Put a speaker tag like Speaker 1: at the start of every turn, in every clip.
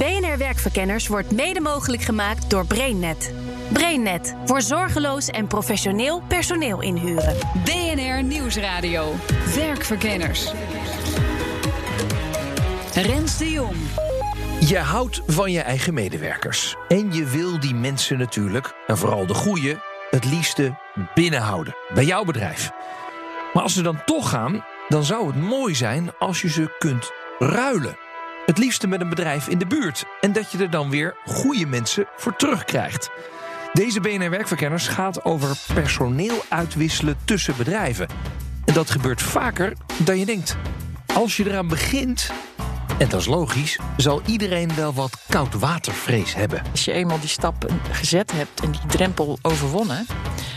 Speaker 1: BNR Werkverkenners wordt mede mogelijk gemaakt door BrainNet. BrainNet voor zorgeloos en professioneel personeel inhuren.
Speaker 2: BNR Nieuwsradio. Werkverkenners. Rens de Jong.
Speaker 3: Je houdt van je eigen medewerkers. En je wil die mensen natuurlijk, en vooral de goeie, het liefste binnenhouden. Bij jouw bedrijf. Maar als ze dan toch gaan, dan zou het mooi zijn als je ze kunt ruilen. Het liefste met een bedrijf in de buurt. En dat je er dan weer goede mensen voor terugkrijgt. Deze BNR Werkverkenners gaat over personeel uitwisselen tussen bedrijven. En dat gebeurt vaker dan je denkt. Als je eraan begint, en dat is logisch, zal iedereen wel wat koudwatervrees hebben.
Speaker 4: Als je eenmaal die stap gezet hebt en die drempel overwonnen,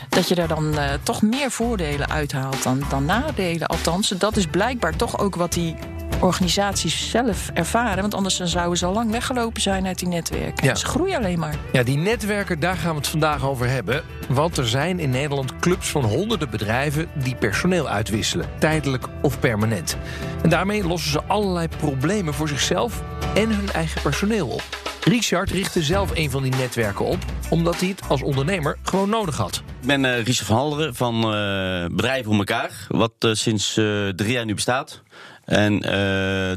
Speaker 4: dat je daar dan uh, toch meer voordelen uithaalt dan, dan nadelen. Althans, dat is blijkbaar toch ook wat die organisaties zelf ervaren. Want anders dan zouden ze al lang weggelopen zijn uit die netwerken.
Speaker 3: Ja.
Speaker 4: Ze groeien alleen maar.
Speaker 3: Ja, die netwerken, daar gaan we het vandaag over hebben. Want er zijn in Nederland clubs van honderden bedrijven die personeel uitwisselen, tijdelijk of permanent. En daarmee lossen ze allerlei problemen voor zichzelf en hun eigen personeel op. Richard richtte zelf een van die netwerken op, omdat hij het als ondernemer gewoon nodig had.
Speaker 5: Ik ben uh, Richard van Halderen van uh, Bedrijven voor elkaar, wat uh, sinds drie jaar nu bestaat. En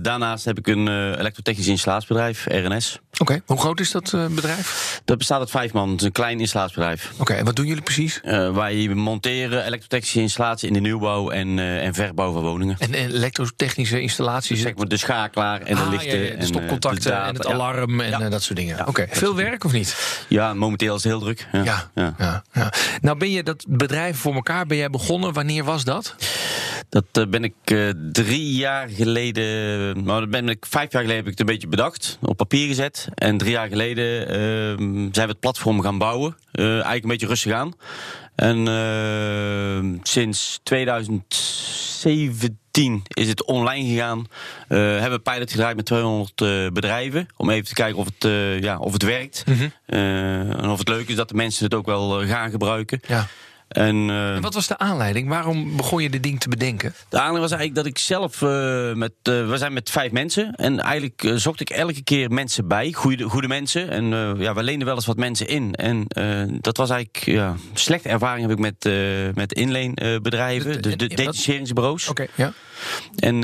Speaker 5: daarnaast heb ik een elektrotechnisch installatiebedrijf, RNS.
Speaker 3: Oké, okay. hoe groot is dat bedrijf?
Speaker 5: Dat bestaat uit vijf man, het is een klein installatiebedrijf.
Speaker 3: Oké, okay, en wat doen jullie precies?
Speaker 5: wij monteren elektrotechnische installatie in de nieuwbouw en, en verbouw van woningen.
Speaker 3: En, en elektrotechnische installaties?
Speaker 5: Dus zeg maar de schakelaar en
Speaker 3: ah,
Speaker 5: de lichten.
Speaker 3: Ja, ja, de stopcontacten en, het alarm en dat soort dingen. Oké, okay. veel werk of niet?
Speaker 5: Ja, momenteel is het heel druk.
Speaker 3: Ja. Ja, ja. Nou ben je dat bedrijf voor elkaar, ben jij begonnen? Wanneer was dat?
Speaker 5: Dat uh, ben ik uh, drie jaar geleden, nou, dat ben ik vijf jaar geleden heb ik het een beetje bedacht, op papier gezet. En drie jaar geleden uh, zijn we het platform gaan bouwen. eigenlijk een beetje rustig aan. En sinds 2017 is het online gegaan. Uh, hebben we pilot gedraaid met 200 uh, bedrijven. Om even te kijken of het, uh, ja, of het werkt. Mm -hmm. en of het leuk is dat de mensen het ook wel gaan gebruiken.
Speaker 3: Ja.
Speaker 5: En,
Speaker 3: uh, en wat was de aanleiding? Waarom begon je dit ding te bedenken?
Speaker 5: De aanleiding was eigenlijk dat ik zelf uh, met. Uh, we zijn met vijf mensen. En eigenlijk zocht ik elke keer mensen bij. Goede, goede mensen. En ja, we leenden wel eens wat mensen in. En dat was eigenlijk. Ja, slechte ervaring heb ik met, met inleenbedrijven. De, de, de detacheringsbureaus.
Speaker 3: Oké, okay, ja.
Speaker 5: En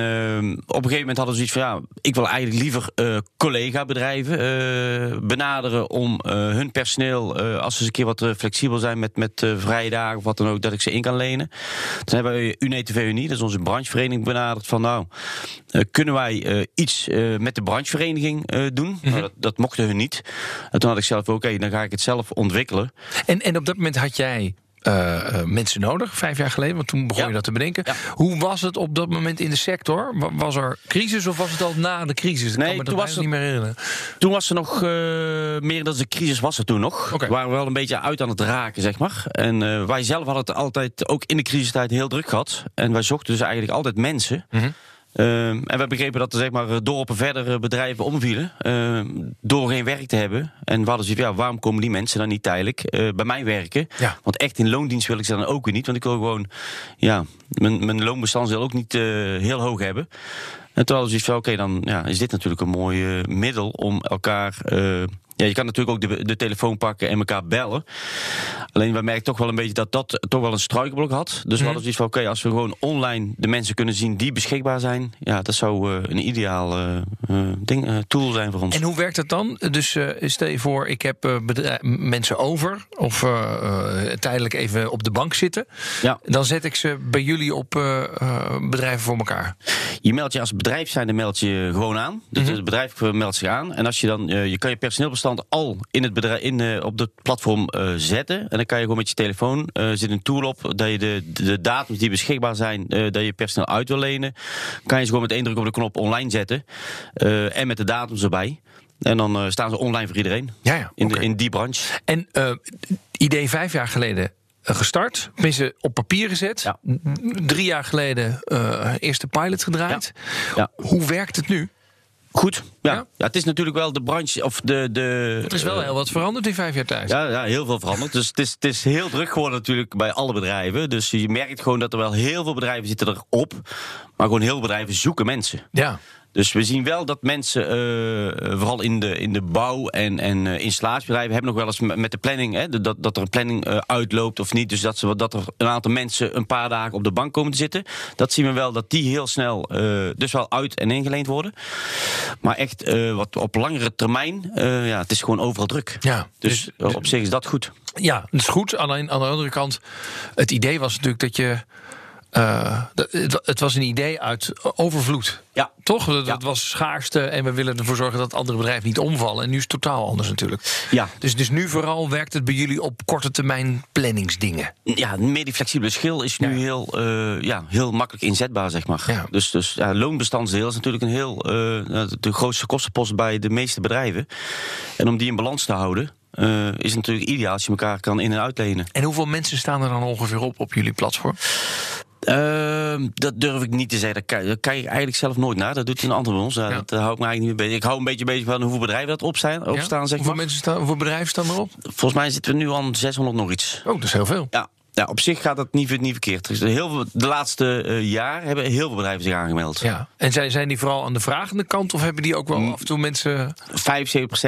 Speaker 5: op een gegeven moment hadden we zoiets van. Ja, ik wil eigenlijk liever collega-bedrijven benaderen. om hun personeel. als ze eens een keer wat flexibel zijn met, met vrije dagen of wat dan ook, dat ik ze in kan lenen. Toen hebben we UNETV Unie, dat is onze branchevereniging, benaderd van nou, uh, kunnen wij uh, iets uh, met de branchevereniging doen? Mm -hmm. nou, dat, dat, mochten hun niet. En toen had ik zelf, oké, okay, dan ga ik het zelf ontwikkelen.
Speaker 3: En, en op dat moment had jij uh, uh, mensen nodig, vijf jaar geleden, want toen begon
Speaker 5: ja.
Speaker 3: je dat te bedenken.
Speaker 5: Ja.
Speaker 3: Hoe was het op dat moment in de sector? Was er crisis of was het al na de crisis? Ik
Speaker 5: nee,
Speaker 3: kan me
Speaker 5: toen
Speaker 3: dat
Speaker 5: was
Speaker 3: niet meer herinneren.
Speaker 5: Toen was er nog uh, meer dan de crisis was er toen nog.
Speaker 3: Okay.
Speaker 5: We waren wel een beetje uit aan het raken, zeg maar. En wij zelf hadden het altijd ook in de crisistijd heel druk gehad. En wij zochten dus eigenlijk altijd mensen.
Speaker 3: Mm -hmm.
Speaker 5: Uh, en we hebben begrepen dat er zeg maar, dorpen verder bedrijven omvielen. Uh, door geen werk te hebben. En we hadden zoiets ja, waarom komen die mensen dan niet tijdelijk uh, bij mij werken?
Speaker 3: Ja.
Speaker 5: Want echt in loondienst wil ik ze dan ook weer niet. Want ik wil gewoon ja, mijn, mijn loonbestanddeel ook niet heel hoog hebben. En toen hadden we zoiets van, oké, okay, dan ja, is dit natuurlijk een mooi middel om elkaar... Ja, je kan natuurlijk ook de, de, telefoon pakken en elkaar bellen. Alleen we merken toch wel een beetje dat dat toch wel een struikelblok had. Dus we hadden zoiets van, oké, okay, als we gewoon online de mensen kunnen zien die beschikbaar zijn. Ja, dat zou uh, een ideaal uh, ding, uh, tool zijn voor ons.
Speaker 3: En hoe werkt dat dan? Dus stel je voor, ik heb mensen over of tijdelijk even op de bank zitten.
Speaker 5: Ja.
Speaker 3: Dan zet ik ze bij jullie op bedrijven voor elkaar.
Speaker 5: Je meldt je als bedrijf zijn, dan meld je gewoon aan. Dus -hmm. het bedrijf meldt zich aan. En als je dan, je kan je personeelbestand al in het bedrijf, in, uh, op het platform uh, zetten. En dan kan je gewoon met je telefoon, uh, zit een tool op, dat je de, de datums die beschikbaar zijn, dat je personeel uit wil lenen, kan je ze gewoon met één druk op de knop online zetten. en met de datums erbij. En dan eh, staan ze online voor iedereen.
Speaker 3: Ja, ja.
Speaker 5: In, de, in die branche.
Speaker 3: En eh idee vijf jaar geleden eh, gestart. Tenminste, op papier gezet.
Speaker 5: Ja.
Speaker 3: Drie jaar geleden eh, eerste pilot gedraaid.
Speaker 5: Ja.
Speaker 3: Hoe werkt het nu?
Speaker 5: Goed. Ja.
Speaker 3: Ja?
Speaker 5: ja. het is natuurlijk wel de branche. Of de, de,
Speaker 3: Er is wel
Speaker 5: eh,
Speaker 3: heel wat veranderd in vijf jaar tijd.
Speaker 5: Ja, ja, heel veel veranderd. Dus het is, het is heel druk geworden natuurlijk bij alle bedrijven. Dus je merkt gewoon dat er wel heel veel bedrijven zitten erop. Maar gewoon heel veel bedrijven zoeken mensen.
Speaker 3: Ja.
Speaker 5: Dus we zien wel dat mensen, eh, vooral in de, in de bouw- en, en eh, installatierbedrijven, hebben nog wel eens met de planning, hè, dat, dat er een planning eh, uitloopt of niet. Dus dat, ze, dat er een aantal mensen een paar dagen op de bank komen te zitten. Dat zien we wel dat die heel snel eh, dus wel uit en ingeleend worden. Maar echt eh, wat op langere termijn, eh, ja, het is gewoon overal druk.
Speaker 3: Ja,
Speaker 5: Dus,
Speaker 3: dus-
Speaker 5: eh, op zich is dat goed.
Speaker 3: Ja, dat is goed. Alleen aan de andere kant, het idee was natuurlijk dat je. Eh, het, het was een idee uit overvloed.
Speaker 5: Ja.
Speaker 3: Toch? Dat,
Speaker 5: Ja.
Speaker 3: was schaarste en we willen ervoor zorgen dat andere bedrijven niet omvallen. En nu is het totaal anders natuurlijk.
Speaker 5: Ja.
Speaker 3: Dus, dus nu vooral werkt het bij jullie op korte termijn planningsdingen.
Speaker 5: Ja, meer die flexibele schil is nu
Speaker 3: Ja.
Speaker 5: heel, eh, ja, heel makkelijk inzetbaar, zeg maar.
Speaker 3: Ja.
Speaker 5: Dus, dus ja, loonbestandsdeel is natuurlijk een heel, eh, de grootste kostenpost bij de meeste bedrijven. En om die in balans te houden, eh, is het natuurlijk ideaal als je elkaar kan in- en uitlenen.
Speaker 3: En hoeveel mensen staan er dan ongeveer op op jullie platform?
Speaker 5: Ehm, dat durf ik niet te zeggen. Dat kijk, dat ik eigenlijk zelf nooit naar. Dat doet een ander bij ons. Ja,
Speaker 3: Ja.
Speaker 5: Dat eh, hou ik me eigenlijk niet mee bezig. Ik hou een beetje bezig van hoeveel bedrijven dat opstaan,
Speaker 3: Ja?
Speaker 5: opstaan zeg
Speaker 3: hoeveel,
Speaker 5: maar.
Speaker 3: mensen staan, hoeveel bedrijven staan erop?
Speaker 5: Volgens mij zitten we nu aan 600 nog iets.
Speaker 3: Oh, dat is heel veel.
Speaker 5: Ja. Ja, op zich gaat dat niet, niet verkeerd. Er heel veel, de laatste eh, jaar hebben heel veel bedrijven zich aangemeld.
Speaker 3: Ja. En zijn, zijn die vooral aan de vragende kant of hebben die ook wel
Speaker 5: Mm.
Speaker 3: af en toe mensen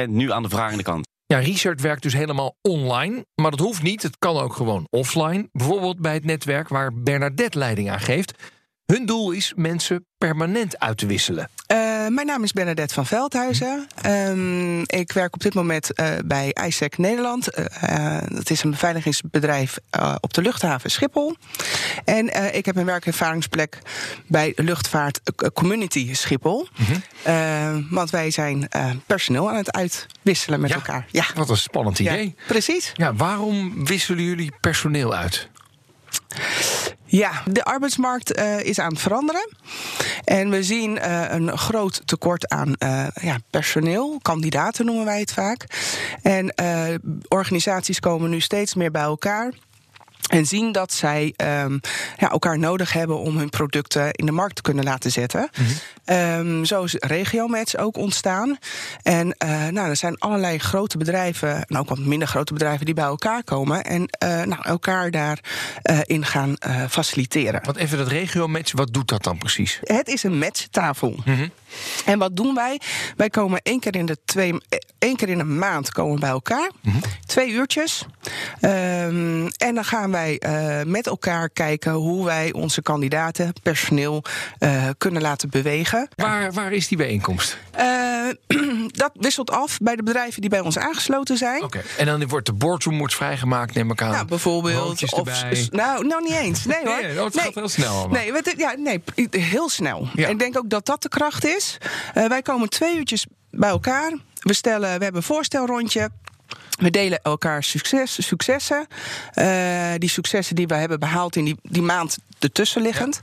Speaker 5: 75% nu aan de vragende kant.
Speaker 3: Research werkt dus helemaal online. Maar dat hoeft niet. Het kan ook gewoon offline. Bijvoorbeeld bij het netwerk waar Bernadette leiding aan geeft. Hun doel is mensen permanent uit te wisselen.
Speaker 6: Eh, mijn naam is Bernadette van Veldhuizen. Ehm, ik werk op dit moment eh, bij ISEC Nederland. Eh, eh, dat is een beveiligingsbedrijf op de luchthaven Schiphol. En ik heb een werkervaringsplek bij luchtvaart Community Schiphol. Eh, want wij zijn personeel aan het uitwisselen met
Speaker 3: Ja.
Speaker 6: elkaar. Ja,
Speaker 3: Wat een spannend
Speaker 6: ja
Speaker 3: idee.
Speaker 6: precies.
Speaker 3: Ja, waarom wisselen jullie personeel uit?
Speaker 6: Ja, de arbeidsmarkt eh, is aan het veranderen. En we zien eh, een groot tekort aan eh, ja, personeel, kandidaten noemen wij het vaak. En organisaties komen nu steeds meer bij elkaar. En zien dat zij ehm, ja, elkaar nodig hebben om hun producten in de markt te kunnen laten zetten. Ehm, zo is Regiomatch ook ontstaan. En eh, nou, er zijn allerlei grote bedrijven, en ook wat minder grote bedrijven, die bij elkaar komen. En eh, nou, elkaar daarin in gaan eh, faciliteren.
Speaker 3: Want even dat regio-match, wat doet dat dan precies?
Speaker 6: Het is een matchtafel. En wat doen wij? Wij komen één keer in de twee, één keer in een maand komen bij elkaar. Twee uurtjes. Ehm, en dan gaan wij eh, met elkaar kijken hoe wij onze kandidaten, personeel, eh, kunnen laten bewegen.
Speaker 3: Waar, waar is die bijeenkomst?
Speaker 6: Eh, dat wisselt af bij de bedrijven die bij ons aangesloten zijn.
Speaker 3: Oké. En dan wordt de boardroom wordt vrijgemaakt, neem ik aan.
Speaker 6: Nou, bijvoorbeeld. Of, nou, nou, niet eens. Nee hoor.
Speaker 3: Nee, nee, oh, het gaat heel snel allemaal.
Speaker 6: Nee, ja, nee, heel snel.
Speaker 3: Ja.
Speaker 6: En ik denk ook dat dat de kracht is. Eh, wij komen twee uurtjes bij elkaar. We, stellen, we hebben een voorstelrondje. We delen elkaar succes, successen. Eh, die successen die we hebben behaald in die, die maand ertussenliggend.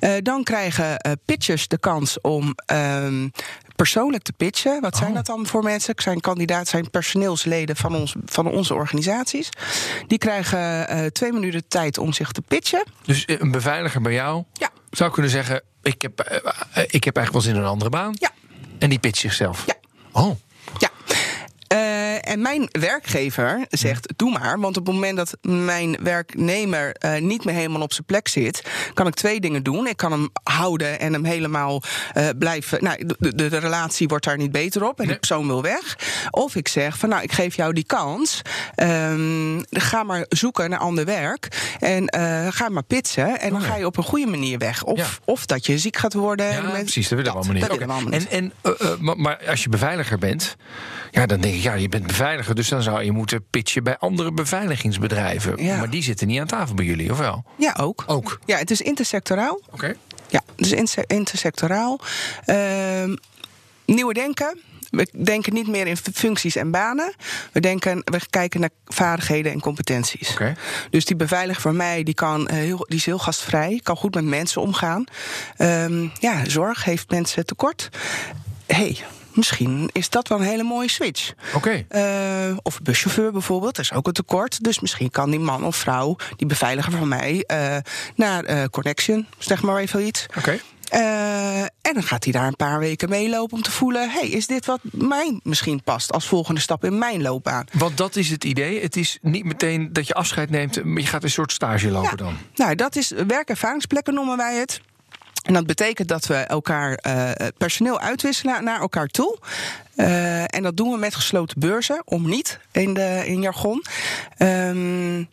Speaker 6: Eh, dan krijgen eh, pitchers de kans om ehm, persoonlijk te pitchen. Wat zijn
Speaker 3: Oh.
Speaker 6: dat dan voor mensen? Zijn kandidaat, zijn personeelsleden van, ons, van onze organisaties. Die krijgen twee minuten tijd om zich te pitchen.
Speaker 3: Dus een beveiliger bij jou
Speaker 6: Ja.
Speaker 3: zou kunnen zeggen... Ik heb, ik heb eigenlijk wel zin in een andere baan.
Speaker 6: Ja.
Speaker 3: En die pitcht zichzelf.
Speaker 6: Ja.
Speaker 3: Oh,
Speaker 6: Eh, en mijn werkgever zegt: doe maar. Want op het moment dat mijn werknemer eh, niet meer helemaal op zijn plek zit, kan ik twee dingen doen. Ik kan hem houden en hem helemaal eh, blijven. Nou, de, de, de relatie wordt daar niet beter op en de persoon wil weg. Of ik zeg: van nou, ik geef jou die kans. Ehm, ga maar zoeken naar ander werk. En ga maar pitsen. En dan
Speaker 3: Oh
Speaker 6: ga je op een goede manier weg. Of,
Speaker 3: Ja.
Speaker 6: of dat je ziek gaat worden.
Speaker 3: ja,
Speaker 6: En
Speaker 3: precies. Dat willen we allemaal niet.
Speaker 6: Dat allemaal.
Speaker 3: En, en, maar, maar als je beveiliger bent... Ja, dan denk ik, ja, je bent beveiliger... dus dan zou je moeten pitchen bij andere beveiligingsbedrijven.
Speaker 6: Ja.
Speaker 3: Maar die zitten niet aan tafel bij jullie, of wel?
Speaker 6: ja, ook.
Speaker 3: Ook.
Speaker 6: Ja, het is intersectoraal.
Speaker 3: Oké.
Speaker 6: Ja, dus inter- intersectoraal. Ehm, nieuwe denken. We denken niet meer in functies en banen. We, denken, we kijken naar vaardigheden en competenties.
Speaker 3: Oké.
Speaker 6: Dus die beveiliger voor mij, die, kan, eh, heel, die is heel gastvrij. Kan goed met mensen omgaan. Ehm, ja, zorg heeft mensen tekort. hey, misschien is dat wel een hele mooie switch.
Speaker 3: Oké.
Speaker 6: Uh, of buschauffeur bijvoorbeeld, dat is ook een tekort. Dus misschien kan die man of vrouw, die beveiliger van mij, uh, naar uh, Connection, zeg maar even iets.
Speaker 3: Oké.
Speaker 6: Uh, en dan gaat hij daar een paar weken meelopen om te voelen: hey, is dit wat mij misschien past als volgende stap in mijn loopbaan?
Speaker 3: Want dat is het idee. Het is niet meteen dat je afscheid neemt, maar je gaat een soort stage lopen
Speaker 6: ja.
Speaker 3: dan.
Speaker 6: Nou, dat is werkervaringsplekken noemen wij het. En dat betekent dat we elkaar uh, personeel uitwisselen naar elkaar toe. Uh, en dat doen we met gesloten beurzen, om niet in, de, in jargon. Um,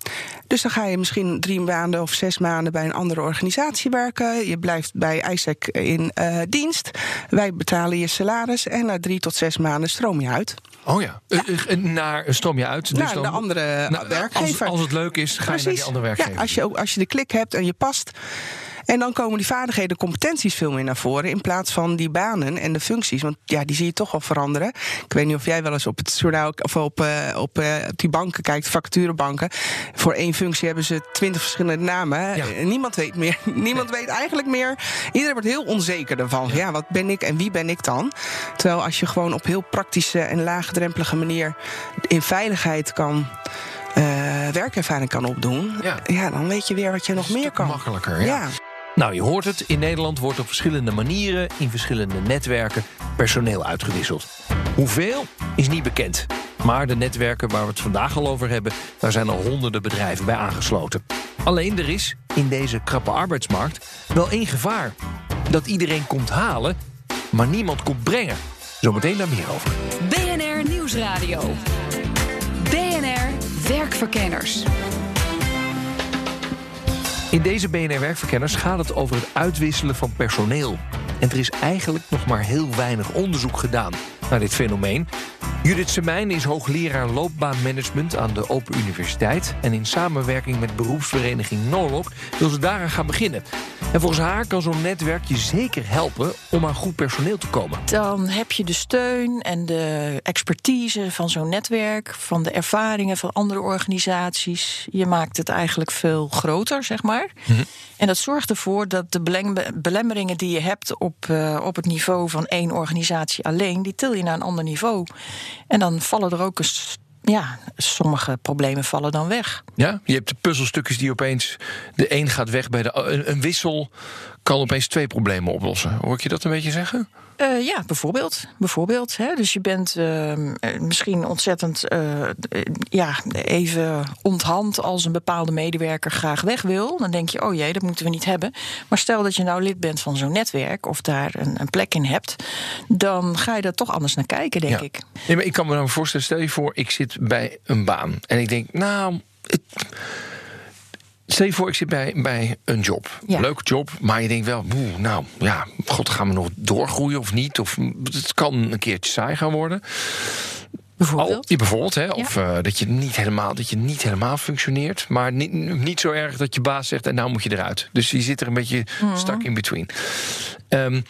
Speaker 6: dus dan ga je misschien drie maanden of zes maanden bij een andere organisatie werken. Je blijft bij ISEC in uh, dienst. Wij betalen je salaris en na drie tot zes maanden stroom je uit.
Speaker 3: Oh ja, ja. naar stroom je uit.
Speaker 6: Dus naar dan, de andere werkgever.
Speaker 3: Als, als, het leuk is, ga Precies. je naar die andere werkgever.
Speaker 6: Ja, als je, als je de klik hebt en je past. En dan komen die vaardigheden, competenties veel meer naar voren. In plaats van die banen en de functies. Want ja, die zie je toch wel veranderen. Ik weet niet of jij wel eens op het journaal of op, uh, op, uh, op die banken kijkt, vacaturebanken. Voor één functie hebben ze twintig verschillende namen.
Speaker 3: Ja.
Speaker 6: Niemand weet meer. Niemand weet eigenlijk meer. Iedereen wordt heel onzeker ervan. Ja. ja, wat ben ik en wie ben ik dan? Terwijl als je gewoon op heel praktische en laagdrempelige manier in veiligheid kan. Uh, werkervaring kan opdoen,
Speaker 3: ja.
Speaker 6: ja. dan weet je weer wat je nog meer kan.
Speaker 3: Makkelijker, ja. Nou, je hoort het. In Nederland wordt op verschillende manieren, in verschillende netwerken, personeel uitgewisseld. Hoeveel is niet bekend. Maar de netwerken waar we het vandaag al over hebben, daar zijn al honderden bedrijven bij aangesloten. Alleen er is in deze krappe arbeidsmarkt wel één gevaar: dat iedereen komt halen, maar niemand komt brengen. Zometeen daar meer over.
Speaker 2: BNR Nieuwsradio. BNR Werkverkenners.
Speaker 3: In deze BNR Werkverkenners gaat het over het uitwisselen van personeel. En er is eigenlijk nog maar heel weinig onderzoek gedaan naar dit fenomeen. Judith Semijn is hoogleraar loopbaanmanagement aan de Open Universiteit. En in samenwerking met beroepsvereniging Norlok wil ze daaraan gaan beginnen. En volgens haar kan zo'n netwerk je zeker helpen om aan goed personeel te komen.
Speaker 4: Dan heb je de steun en de expertise van zo'n netwerk, van de ervaringen van andere organisaties. Je maakt het eigenlijk veel groter, zeg maar.
Speaker 3: Mhm.
Speaker 4: En dat zorgt ervoor dat de belemmeringen die je hebt op, uh, op het niveau van één organisatie alleen, die til je naar een ander niveau. En dan vallen er ook eens ja, sommige problemen vallen dan weg.
Speaker 3: Ja, je hebt de puzzelstukjes die opeens. De een gaat weg bij de. Een, een wissel kan opeens twee problemen oplossen. Hoor ik je dat een beetje zeggen?
Speaker 4: Uh, ja, bijvoorbeeld. bijvoorbeeld hè. Dus je bent uh, misschien ontzettend uh, ja, even onthand als een bepaalde medewerker graag weg wil. Dan denk je, oh jee, dat moeten we niet hebben. Maar stel dat je nou lid bent van zo'n netwerk of daar een, een, plek in hebt, dan ga je daar toch anders naar kijken, denk
Speaker 3: ja.
Speaker 4: ik.
Speaker 3: Nee, maar ik kan me nou voorstellen, stel je voor, ik zit bij een baan en ik denk, nou. Het, Stel je voor, ik zit bij, bij een job.
Speaker 4: Ja.
Speaker 3: Leuke job, maar je denkt wel, oeh, nou ja, god, gaan we nog doorgroeien of niet? Of het kan een keertje saai gaan worden.
Speaker 4: Bijvoorbeeld?
Speaker 3: Oh, ja, bijvoorbeeld, hè? Of uh, dat, je niet helemaal, dat je niet helemaal functioneert. Maar niet, niet zo erg dat je baas zegt, en nou moet je eruit. Dus je zit er een beetje
Speaker 4: Mhm.
Speaker 3: stuck in between. Um,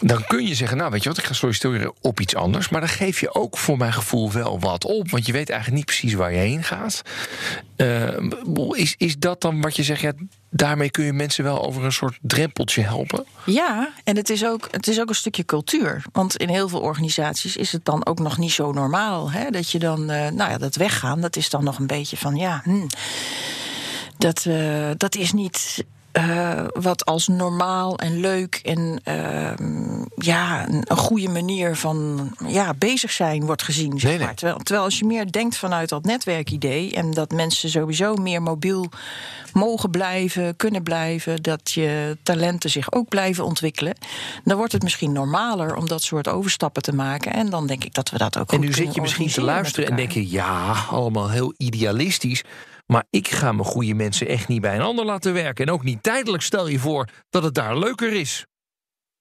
Speaker 3: dan kun je zeggen, nou weet je wat, ik ga solliciteren op iets anders. Maar dan geef je ook voor mijn gevoel wel wat op. Want je weet eigenlijk niet precies waar je heen gaat. Uh, is, is dat dan wat je zegt, ja, daarmee kun je mensen wel over een soort drempeltje helpen?
Speaker 4: Ja, en het is ook, het is ook een stukje cultuur. Want in heel veel organisaties is het dan ook nog niet zo normaal. Hè? Dat je dan, uh, nou ja, dat weggaan, dat is dan nog een beetje van, ja, hm, dat, uh, dat is niet uh, wat als normaal en leuk en uh, ja, een, een, goede manier van ja, bezig zijn wordt gezien. Zeg
Speaker 3: nee, nee.
Speaker 4: maar. Terwijl, terwijl als je meer denkt vanuit dat netwerkidee en dat mensen sowieso meer mobiel mogen blijven, kunnen blijven, dat je talenten zich ook blijven ontwikkelen, dan wordt het misschien normaler om dat soort overstappen te maken. En dan denk ik dat we dat ook
Speaker 3: En nu zit je misschien te luisteren en denk je, ja, allemaal heel idealistisch. Maar ik ga mijn goede mensen echt niet bij een ander laten werken. En ook niet tijdelijk stel je voor dat het daar leuker is.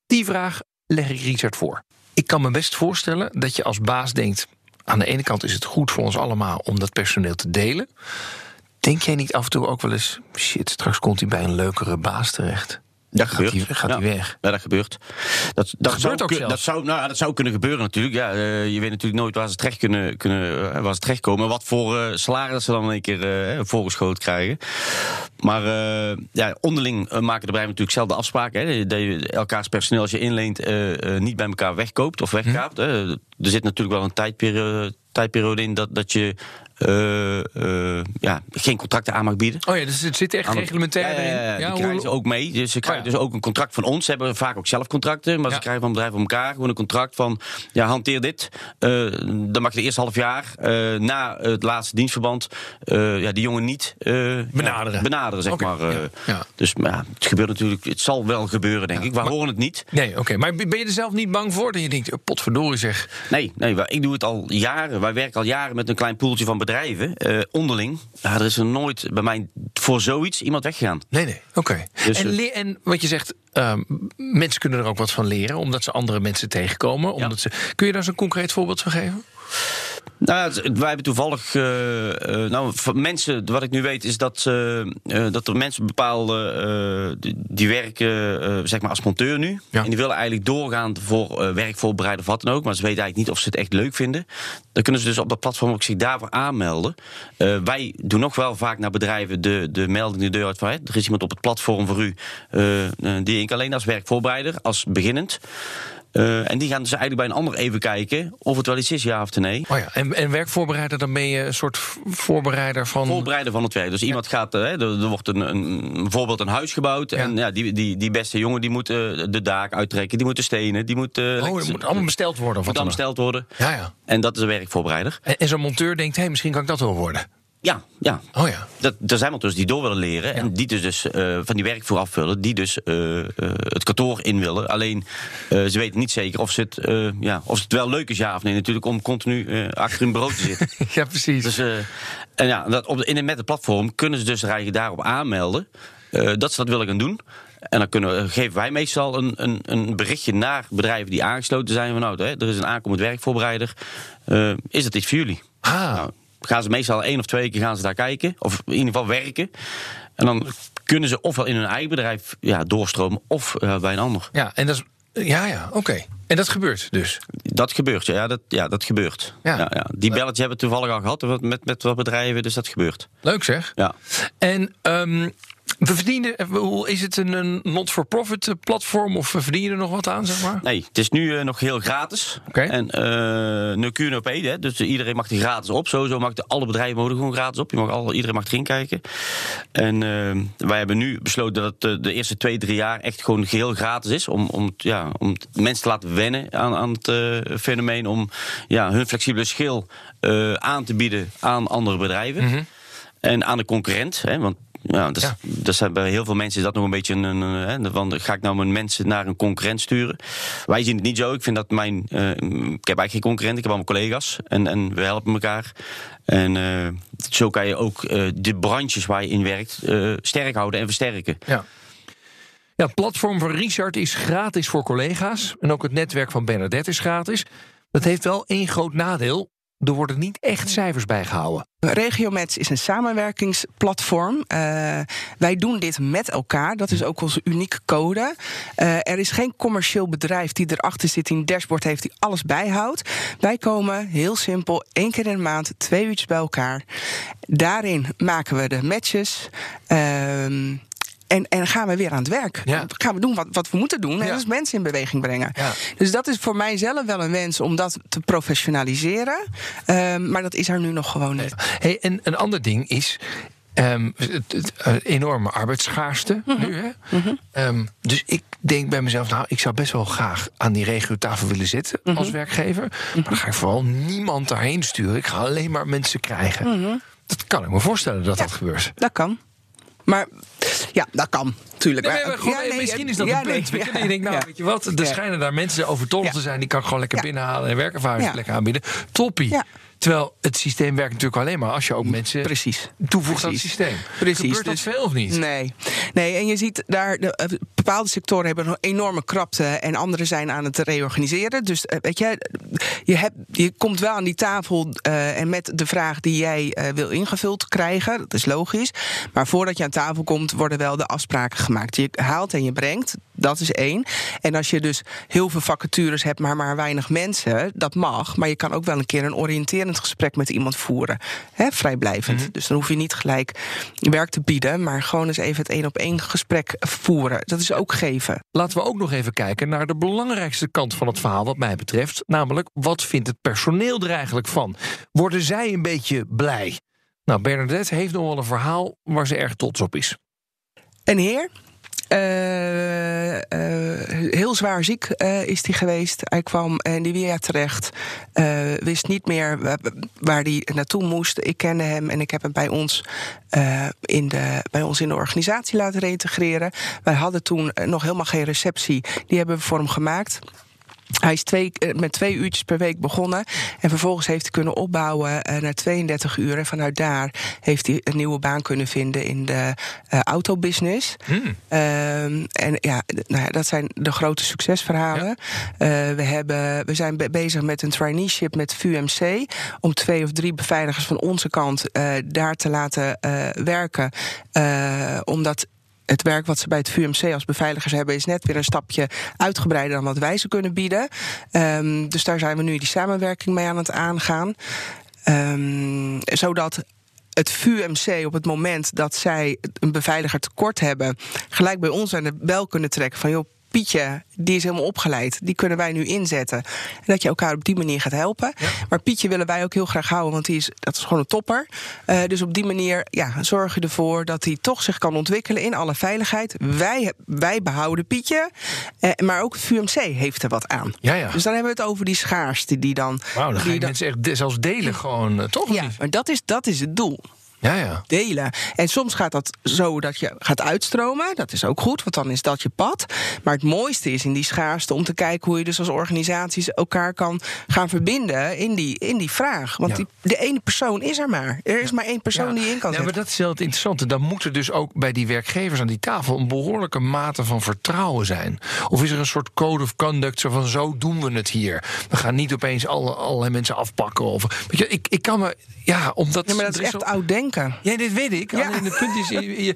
Speaker 3: Die vraag leg ik Richard voor. Ik kan me best voorstellen dat je als baas denkt... aan de ene kant is het goed voor ons allemaal om dat personeel te delen. Denk jij niet af en toe ook wel eens... shit, straks komt hij bij een leukere baas terecht?
Speaker 5: Dat
Speaker 3: gaat
Speaker 5: gebeurt.
Speaker 3: die- gaat
Speaker 5: ja.
Speaker 3: die weg.
Speaker 5: Ja, dat gebeurt. Dat, dat,
Speaker 3: gebeurt
Speaker 5: zou,
Speaker 3: ook zelfs.
Speaker 5: dat, zou, nou, dat zou kunnen gebeuren natuurlijk. Ja, eh, je weet natuurlijk nooit waar ze terecht kunnen, kunnen waar ze terechtkomen. Wat voor eh, salaris ze dan één keer voorgeschoten krijgen. Maar ja, onderling maken de bedrijven natuurlijk zelf de afspraken. Hè, dat je elkaars personeel als je inleent niet bij elkaar wegkoopt of wegkaapt. hè. Er zit natuurlijk wel een tijdperiode, tijdperiode in dat, dat je eh, eh, ja, geen contracten aan mag bieden.
Speaker 3: Oh ja, dus het zit echt reglementair
Speaker 5: ja, ja, die
Speaker 3: hoe-
Speaker 5: krijgen ze ook mee. Dus ze krijgen
Speaker 3: Oh
Speaker 5: dus ook een contract van ons. Ze hebben vaak ook zelf contracten. Maar ze krijgen van bedrijven elkaar gewoon een contract van... ja, hanteer dit. Eh, dan mag je de eerste half jaar na het laatste dienstverband... ja, die jongen niet
Speaker 3: Benaderen.
Speaker 5: benaderen, zeg maar.
Speaker 3: ja.
Speaker 5: Dus maar ja, het gebeurt natuurlijk... Het zal wel gebeuren, denk ik. We horen het niet.
Speaker 3: Nee, oké. Maar ben je er zelf niet bang voor? Dat je denkt, oh, potverdorie zeg.
Speaker 5: Nee, nee, ik doe het al jaren. Wij werken al jaren met een klein poeltje van bedrijven. Eh, onderling. Ja, er is er nooit bij mij voor zoiets iemand weggegaan.
Speaker 3: Nee, nee. Oké.
Speaker 5: Dus,
Speaker 3: en,
Speaker 5: eh,
Speaker 3: le- en wat je zegt, ehm, mensen kunnen er ook wat van leren... omdat ze andere mensen tegenkomen. Omdat ze, kun je daar een concreet voorbeeld van geven?
Speaker 5: Nou, wij hebben toevallig. eh, eh, nou, mensen, wat ik nu weet, is dat, eh, dat er mensen bepaalde. die, die werken zeg maar als monteur nu.
Speaker 3: Ja.
Speaker 5: En die willen eigenlijk doorgaan voor eh, werkvoorbereiden of wat dan ook. Maar ze weten eigenlijk niet of ze het echt leuk vinden. Dan kunnen ze dus op dat platform ook zich daarvoor aanmelden. Wij doen nog wel vaak naar bedrijven de, de melding de deur uit van. Hè, er is iemand op het platform voor u. die ik alleen als werkvoorbereider, als beginnend. Eh, en die gaan dus eigenlijk bij een ander even kijken of het wel iets is, ja of nee.
Speaker 3: Oh ja, en, en werkvoorbereider, dan ben je een soort voorbereider van...
Speaker 5: Voorbereiden van het werk. Dus iemand gaat, eh, hè, er, er wordt een, een, bijvoorbeeld een huis gebouwd. En ja, die, die, die beste jongen die moet eh, de daak uittrekken, die moet de stenen, die moet. eh,
Speaker 3: oh, dat moet allemaal besteld worden.
Speaker 5: Moet allemaal besteld worden.
Speaker 3: Ja, ja.
Speaker 5: En dat is een werkvoorbereider.
Speaker 3: En, en zo'n monteur denkt, hé, hey, misschien kan ik dat wel worden.
Speaker 5: Ja, ja.
Speaker 3: Oh ja.
Speaker 5: Dat, er zijn monteurs die door willen leren. En die dus, dus eh, van die werk vooraf vullen. Die dus eh, eh, het kantoor in willen. Alleen ze weten niet zeker of, ze het, ja, of het wel leuk is, ja of nee. Natuurlijk om continu achter hun bureau te zitten.
Speaker 3: ja, precies.
Speaker 5: Dus, en ja, dat op de, in, met het platform kunnen ze dus eigenlijk daarop aanmelden dat ze dat willen gaan doen. En dan kunnen, geven wij meestal een, een, een berichtje naar bedrijven die aangesloten zijn. Van nou, er is een aankomend werkvoorbereider. Is dat iets voor jullie?
Speaker 3: Ah.
Speaker 5: Nou, gaan ze meestal één of twee keer gaan ze daar kijken. Of in ieder geval werken. En dan kunnen ze ofwel in hun eigen bedrijf ja, doorstromen of eh, bij een ander.
Speaker 3: Ja, en dat is... Ja, ja, oké. En dat gebeurt dus.
Speaker 5: Dat gebeurt, ja, dat, ja, dat gebeurt.
Speaker 3: Ja.
Speaker 5: Ja. Ja, Die belletje hebben we toevallig al gehad met, met wat bedrijven, dus dat gebeurt.
Speaker 3: Leuk zeg.
Speaker 5: Ja.
Speaker 3: En ehm, we verdienen, hoe is het een, not-for-profit eh, platform of we verdienen er nog wat aan, zeg maar?
Speaker 5: Nee, het is nu eh, nog heel gratis.
Speaker 3: Oké.
Speaker 5: En eh no Q, no pay, hè, dus iedereen mag er gratis op. Sowieso mag de, alle bedrijven mogen gewoon gratis op. Je mag al, iedereen mag erin kijken. En eh, wij hebben nu besloten dat het eh, de eerste twee, drie jaar echt gewoon geheel gratis is. Om, om, ja, om mensen te laten wennen aan, aan het eh, fenomeen. Om ja, hun flexibele schil eh, aan te bieden aan andere bedrijven. En aan de concurrent. Hè, want ja, dat, is-
Speaker 3: Ja.
Speaker 5: dat zijn bij heel veel mensen is dat nog een beetje een. een hè, van, ga ik nou mijn mensen naar een concurrent sturen? Wij zien het niet zo. Ik vind dat mijn. eh, ik heb eigenlijk geen concurrent, ik heb allemaal collega's. En, en we helpen elkaar. En eh, zo kan je ook eh, de branches waar je in werkt sterk houden en versterken.
Speaker 3: Ja. Ja, het platform van Richard is gratis voor collega's. En ook het netwerk van Bernadette is gratis. Dat heeft wel één groot nadeel. Er worden niet echt cijfers bijgehouden.
Speaker 6: Regiomets is een samenwerkingsplatform. Eh, wij doen dit met elkaar. Dat is ook onze unieke code. Eh, er is geen commercieel bedrijf die erachter zit, die een dashboard heeft, die alles bijhoudt. Wij komen heel simpel één keer in de maand, twee uurtjes bij elkaar. Daarin maken we de matches. Ehm, en, en gaan we weer aan het werk.
Speaker 3: Ja.
Speaker 6: Gaan we doen wat, wat we moeten doen. En
Speaker 3: Ja.
Speaker 6: is mensen in beweging brengen.
Speaker 3: Ja.
Speaker 6: Dus dat is voor mij zelf wel een wens om dat te professionaliseren. Ehm, maar dat is er nu nog gewoon niet.
Speaker 3: Hey, en een ander ding is. ehm, het, het, eh, enorme arbeidsschaarste nu. Hè? Ehm, dus ik denk bij mezelf, nou, ik zou best wel graag aan die regiotafel willen zitten als werkgever. Maar dan ga ik vooral niemand daarheen sturen. Ik ga alleen maar mensen krijgen. Dat kan ik me voorstellen dat dat gebeurt.
Speaker 6: Dat kan. Maar ja, dat kan. Tuurlijk.
Speaker 3: Nee,
Speaker 6: Maar-
Speaker 3: maar gewoon,
Speaker 6: ja, nee,
Speaker 3: misschien is dat
Speaker 6: ja,
Speaker 3: een punt.
Speaker 6: nee,
Speaker 3: je,
Speaker 6: ja,
Speaker 3: je denkt, nou, weet je wat, er schijnen daar mensen overtollig
Speaker 6: Ja.
Speaker 3: te zijn. Die kan ik gewoon lekker binnenhalen en werkervaringsplekken aanbieden. Toppie. Terwijl het systeem werkt natuurlijk alleen maar als je ook mensen
Speaker 6: Precies.
Speaker 3: toevoegt aan het
Speaker 6: Precies.
Speaker 3: systeem.
Speaker 6: Precies.
Speaker 3: Gebeurt dat
Speaker 6: Dus-
Speaker 3: veel of niet?
Speaker 6: Nee. nee, en je ziet daar, de, eh, bepaalde sectoren hebben een enorme krapte en andere zijn aan het reorganiseren. Dus eh, weet je, je, hebt, je komt wel aan die tafel eh, en met de vraag die jij wil ingevuld krijgen, dat is logisch. Maar voordat je aan tafel komt, worden wel de afspraken gemaakt. Gemaakt. Je haalt en je brengt, dat is één. En als je dus heel veel vacatures hebt, maar maar weinig mensen, dat mag. Maar je kan ook wel een keer een oriënterend gesprek met iemand voeren. Hè, vrijblijvend.
Speaker 3: Mhm.
Speaker 6: Dus dan hoef je niet gelijk werk te bieden, maar gewoon eens even het één op één gesprek voeren. Dat is ook geven.
Speaker 3: Laten we ook nog even kijken naar de belangrijkste kant van het verhaal, wat mij betreft. Namelijk, wat vindt het personeel er eigenlijk van? Worden zij een beetje blij? Nou, Bernadette heeft nog wel een verhaal waar ze erg trots op is.
Speaker 6: Een heer. Eh, eh, heel zwaar ziek eh, is hij geweest. Hij kwam in Nivea terecht. wist niet meer wa- waar hij naartoe moest. Ik kende hem en ik heb hem bij ons, in, de, bij ons in de organisatie laten reintegreren. Wij hadden toen nog helemaal geen receptie. Die hebben we voor hem gemaakt. Hij is twee, eh, met twee uurtjes per week begonnen. En vervolgens heeft hij kunnen opbouwen eh, naar 32 uur. En vanuit daar heeft hij een nieuwe baan kunnen vinden in de eh, autobusiness. Ehm, en ja, nou ja, dat zijn de grote succesverhalen. We, hebben, we zijn be- bezig met een traineeship met VUMC. Om twee of drie beveiligers van onze kant daar te laten werken. Omdat het werk wat ze bij het VUMC als beveiligers hebben, is net weer een stapje uitgebreider dan wat wij ze kunnen bieden. Ehm, dus daar zijn we nu die samenwerking mee aan het aangaan. Ehm, zodat het VUMC op het moment dat zij een beveiliger tekort hebben, gelijk bij ons aan de bel kunnen trekken van joh. Pietje, die is helemaal opgeleid. Die kunnen wij nu inzetten. En dat je elkaar op die manier gaat helpen. Maar Pietje willen wij ook heel graag houden, want die is, dat is gewoon een topper. Eh, dus op die manier ja, zorg je ervoor dat hij toch zich kan ontwikkelen in alle veiligheid. Wij, wij behouden Pietje, eh, maar ook het VUMC heeft er wat aan.
Speaker 3: Ja, ja.
Speaker 6: Dus dan hebben we het over die schaarste die dan.
Speaker 3: Wauw, dan ga je mensen echt zelfs delen gewoon, eh, toch?
Speaker 6: ja, maar dat is, dat is het doel
Speaker 3: Ja, ja.
Speaker 6: delen. En soms gaat dat zo dat je gaat uitstromen. Dat is ook goed, want dan is dat je pad. Maar het mooiste is in die schaarste om te kijken hoe je dus als organisaties elkaar kan gaan verbinden in die, in die vraag. Want
Speaker 3: Ja.
Speaker 6: die, de ene persoon is er maar. Er is maar één persoon die je in kan
Speaker 3: ja,
Speaker 6: zetten.
Speaker 3: maar dat is wel het interessante. Dan moet er dus ook bij die werkgevers aan die tafel een behoorlijke mate van vertrouwen zijn. Of is er een soort code of conduct zo van zo doen we het hier. We gaan niet opeens alle, allerlei mensen afpakken. Of, weet je, ik, ik kan me. Ja, omdat.
Speaker 6: Ja, maar dat is echt
Speaker 3: zo-
Speaker 6: oud denken.
Speaker 3: Ja, dit weet ik.
Speaker 6: Ja.
Speaker 3: Alleen het punt is, je-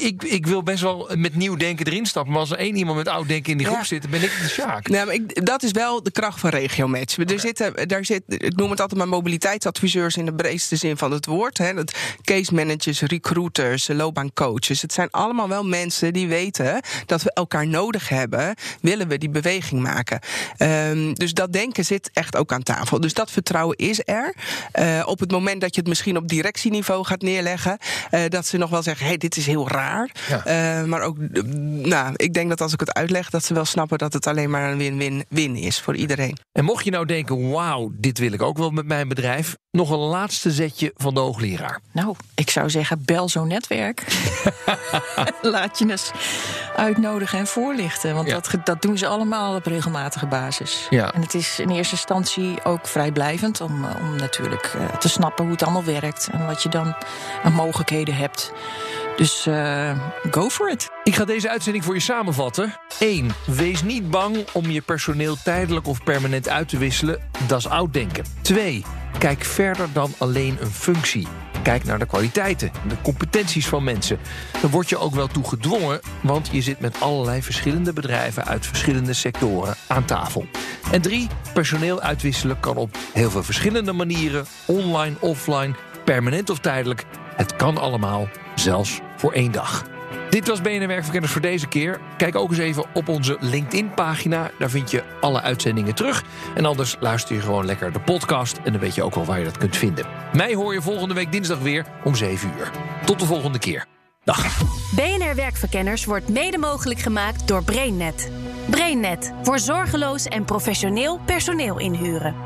Speaker 3: ik, ik wil best wel met nieuw denken erin stappen. Maar als er één iemand met oud denken in die groep
Speaker 6: Ja.
Speaker 3: zit, dan ben ik de Sjaak.
Speaker 6: Nou, maar ik, dat is wel de kracht van regiomatch. Er zitten, daar zit, ik noem het altijd maar mobiliteitsadviseurs in de breedste zin van het woord. Hè. Dat case managers, recruiters, loopbaancoaches. Het zijn allemaal wel mensen die weten dat we elkaar nodig hebben. Willen we die beweging maken? Ehm, dus dat denken zit echt ook aan tafel. Dus dat vertrouwen is er. Eh, op het moment dat je het misschien op directieniveau gaat neerleggen, eh, dat ze nog wel zeggen: hey, dit is heel raar.
Speaker 3: Ja.
Speaker 6: Eh, maar ook, nou, ik denk dat als ik het uitleg, dat ze wel snappen dat het alleen maar een win-win-win is voor iedereen.
Speaker 3: En mocht je nou denken, wauw, dit wil ik ook wel met mijn bedrijf. Nog een laatste zetje van de hoogleraar.
Speaker 4: Nou, ik zou zeggen, bel zo'n netwerk. Laat je eens uitnodigen en voorlichten. Want
Speaker 3: Ja.
Speaker 4: dat, dat doen ze allemaal op regelmatige basis.
Speaker 3: Ja.
Speaker 4: En het is in eerste instantie ook vrijblijvend... om, eh, om natuurlijk eh, te snappen hoe het allemaal werkt... en wat je dan aan mogelijkheden hebt. Dus eh, go for it.
Speaker 3: Ik ga deze uitzending voor je samenvatten. 1. Wees niet bang om je personeel tijdelijk of permanent uit te wisselen. Dat is oud denken. 2. Kijk verder dan alleen een functie. Kijk naar de kwaliteiten, de competenties van mensen. Dan word je ook wel toe gedwongen, want je zit met allerlei verschillende bedrijven uit verschillende sectoren aan tafel. En 3. Personeel uitwisselen kan op heel veel verschillende manieren, online, offline, permanent of tijdelijk. Het kan allemaal, zelfs voor één dag. Dit was BNR Werkverkenners voor deze keer. Kijk ook eens even op onze LinkedIn-pagina. Daar vind je alle uitzendingen terug. En anders luister je gewoon lekker de podcast... en dan weet je ook wel waar je dat kunt vinden. Mij hoor je volgende week dinsdag weer om 7 uur. Tot de volgende keer. Dag.
Speaker 1: BNR Werkverkenners wordt mede mogelijk gemaakt door BrainNet. BrainNet voor zorgeloos en professioneel personeel inhuren.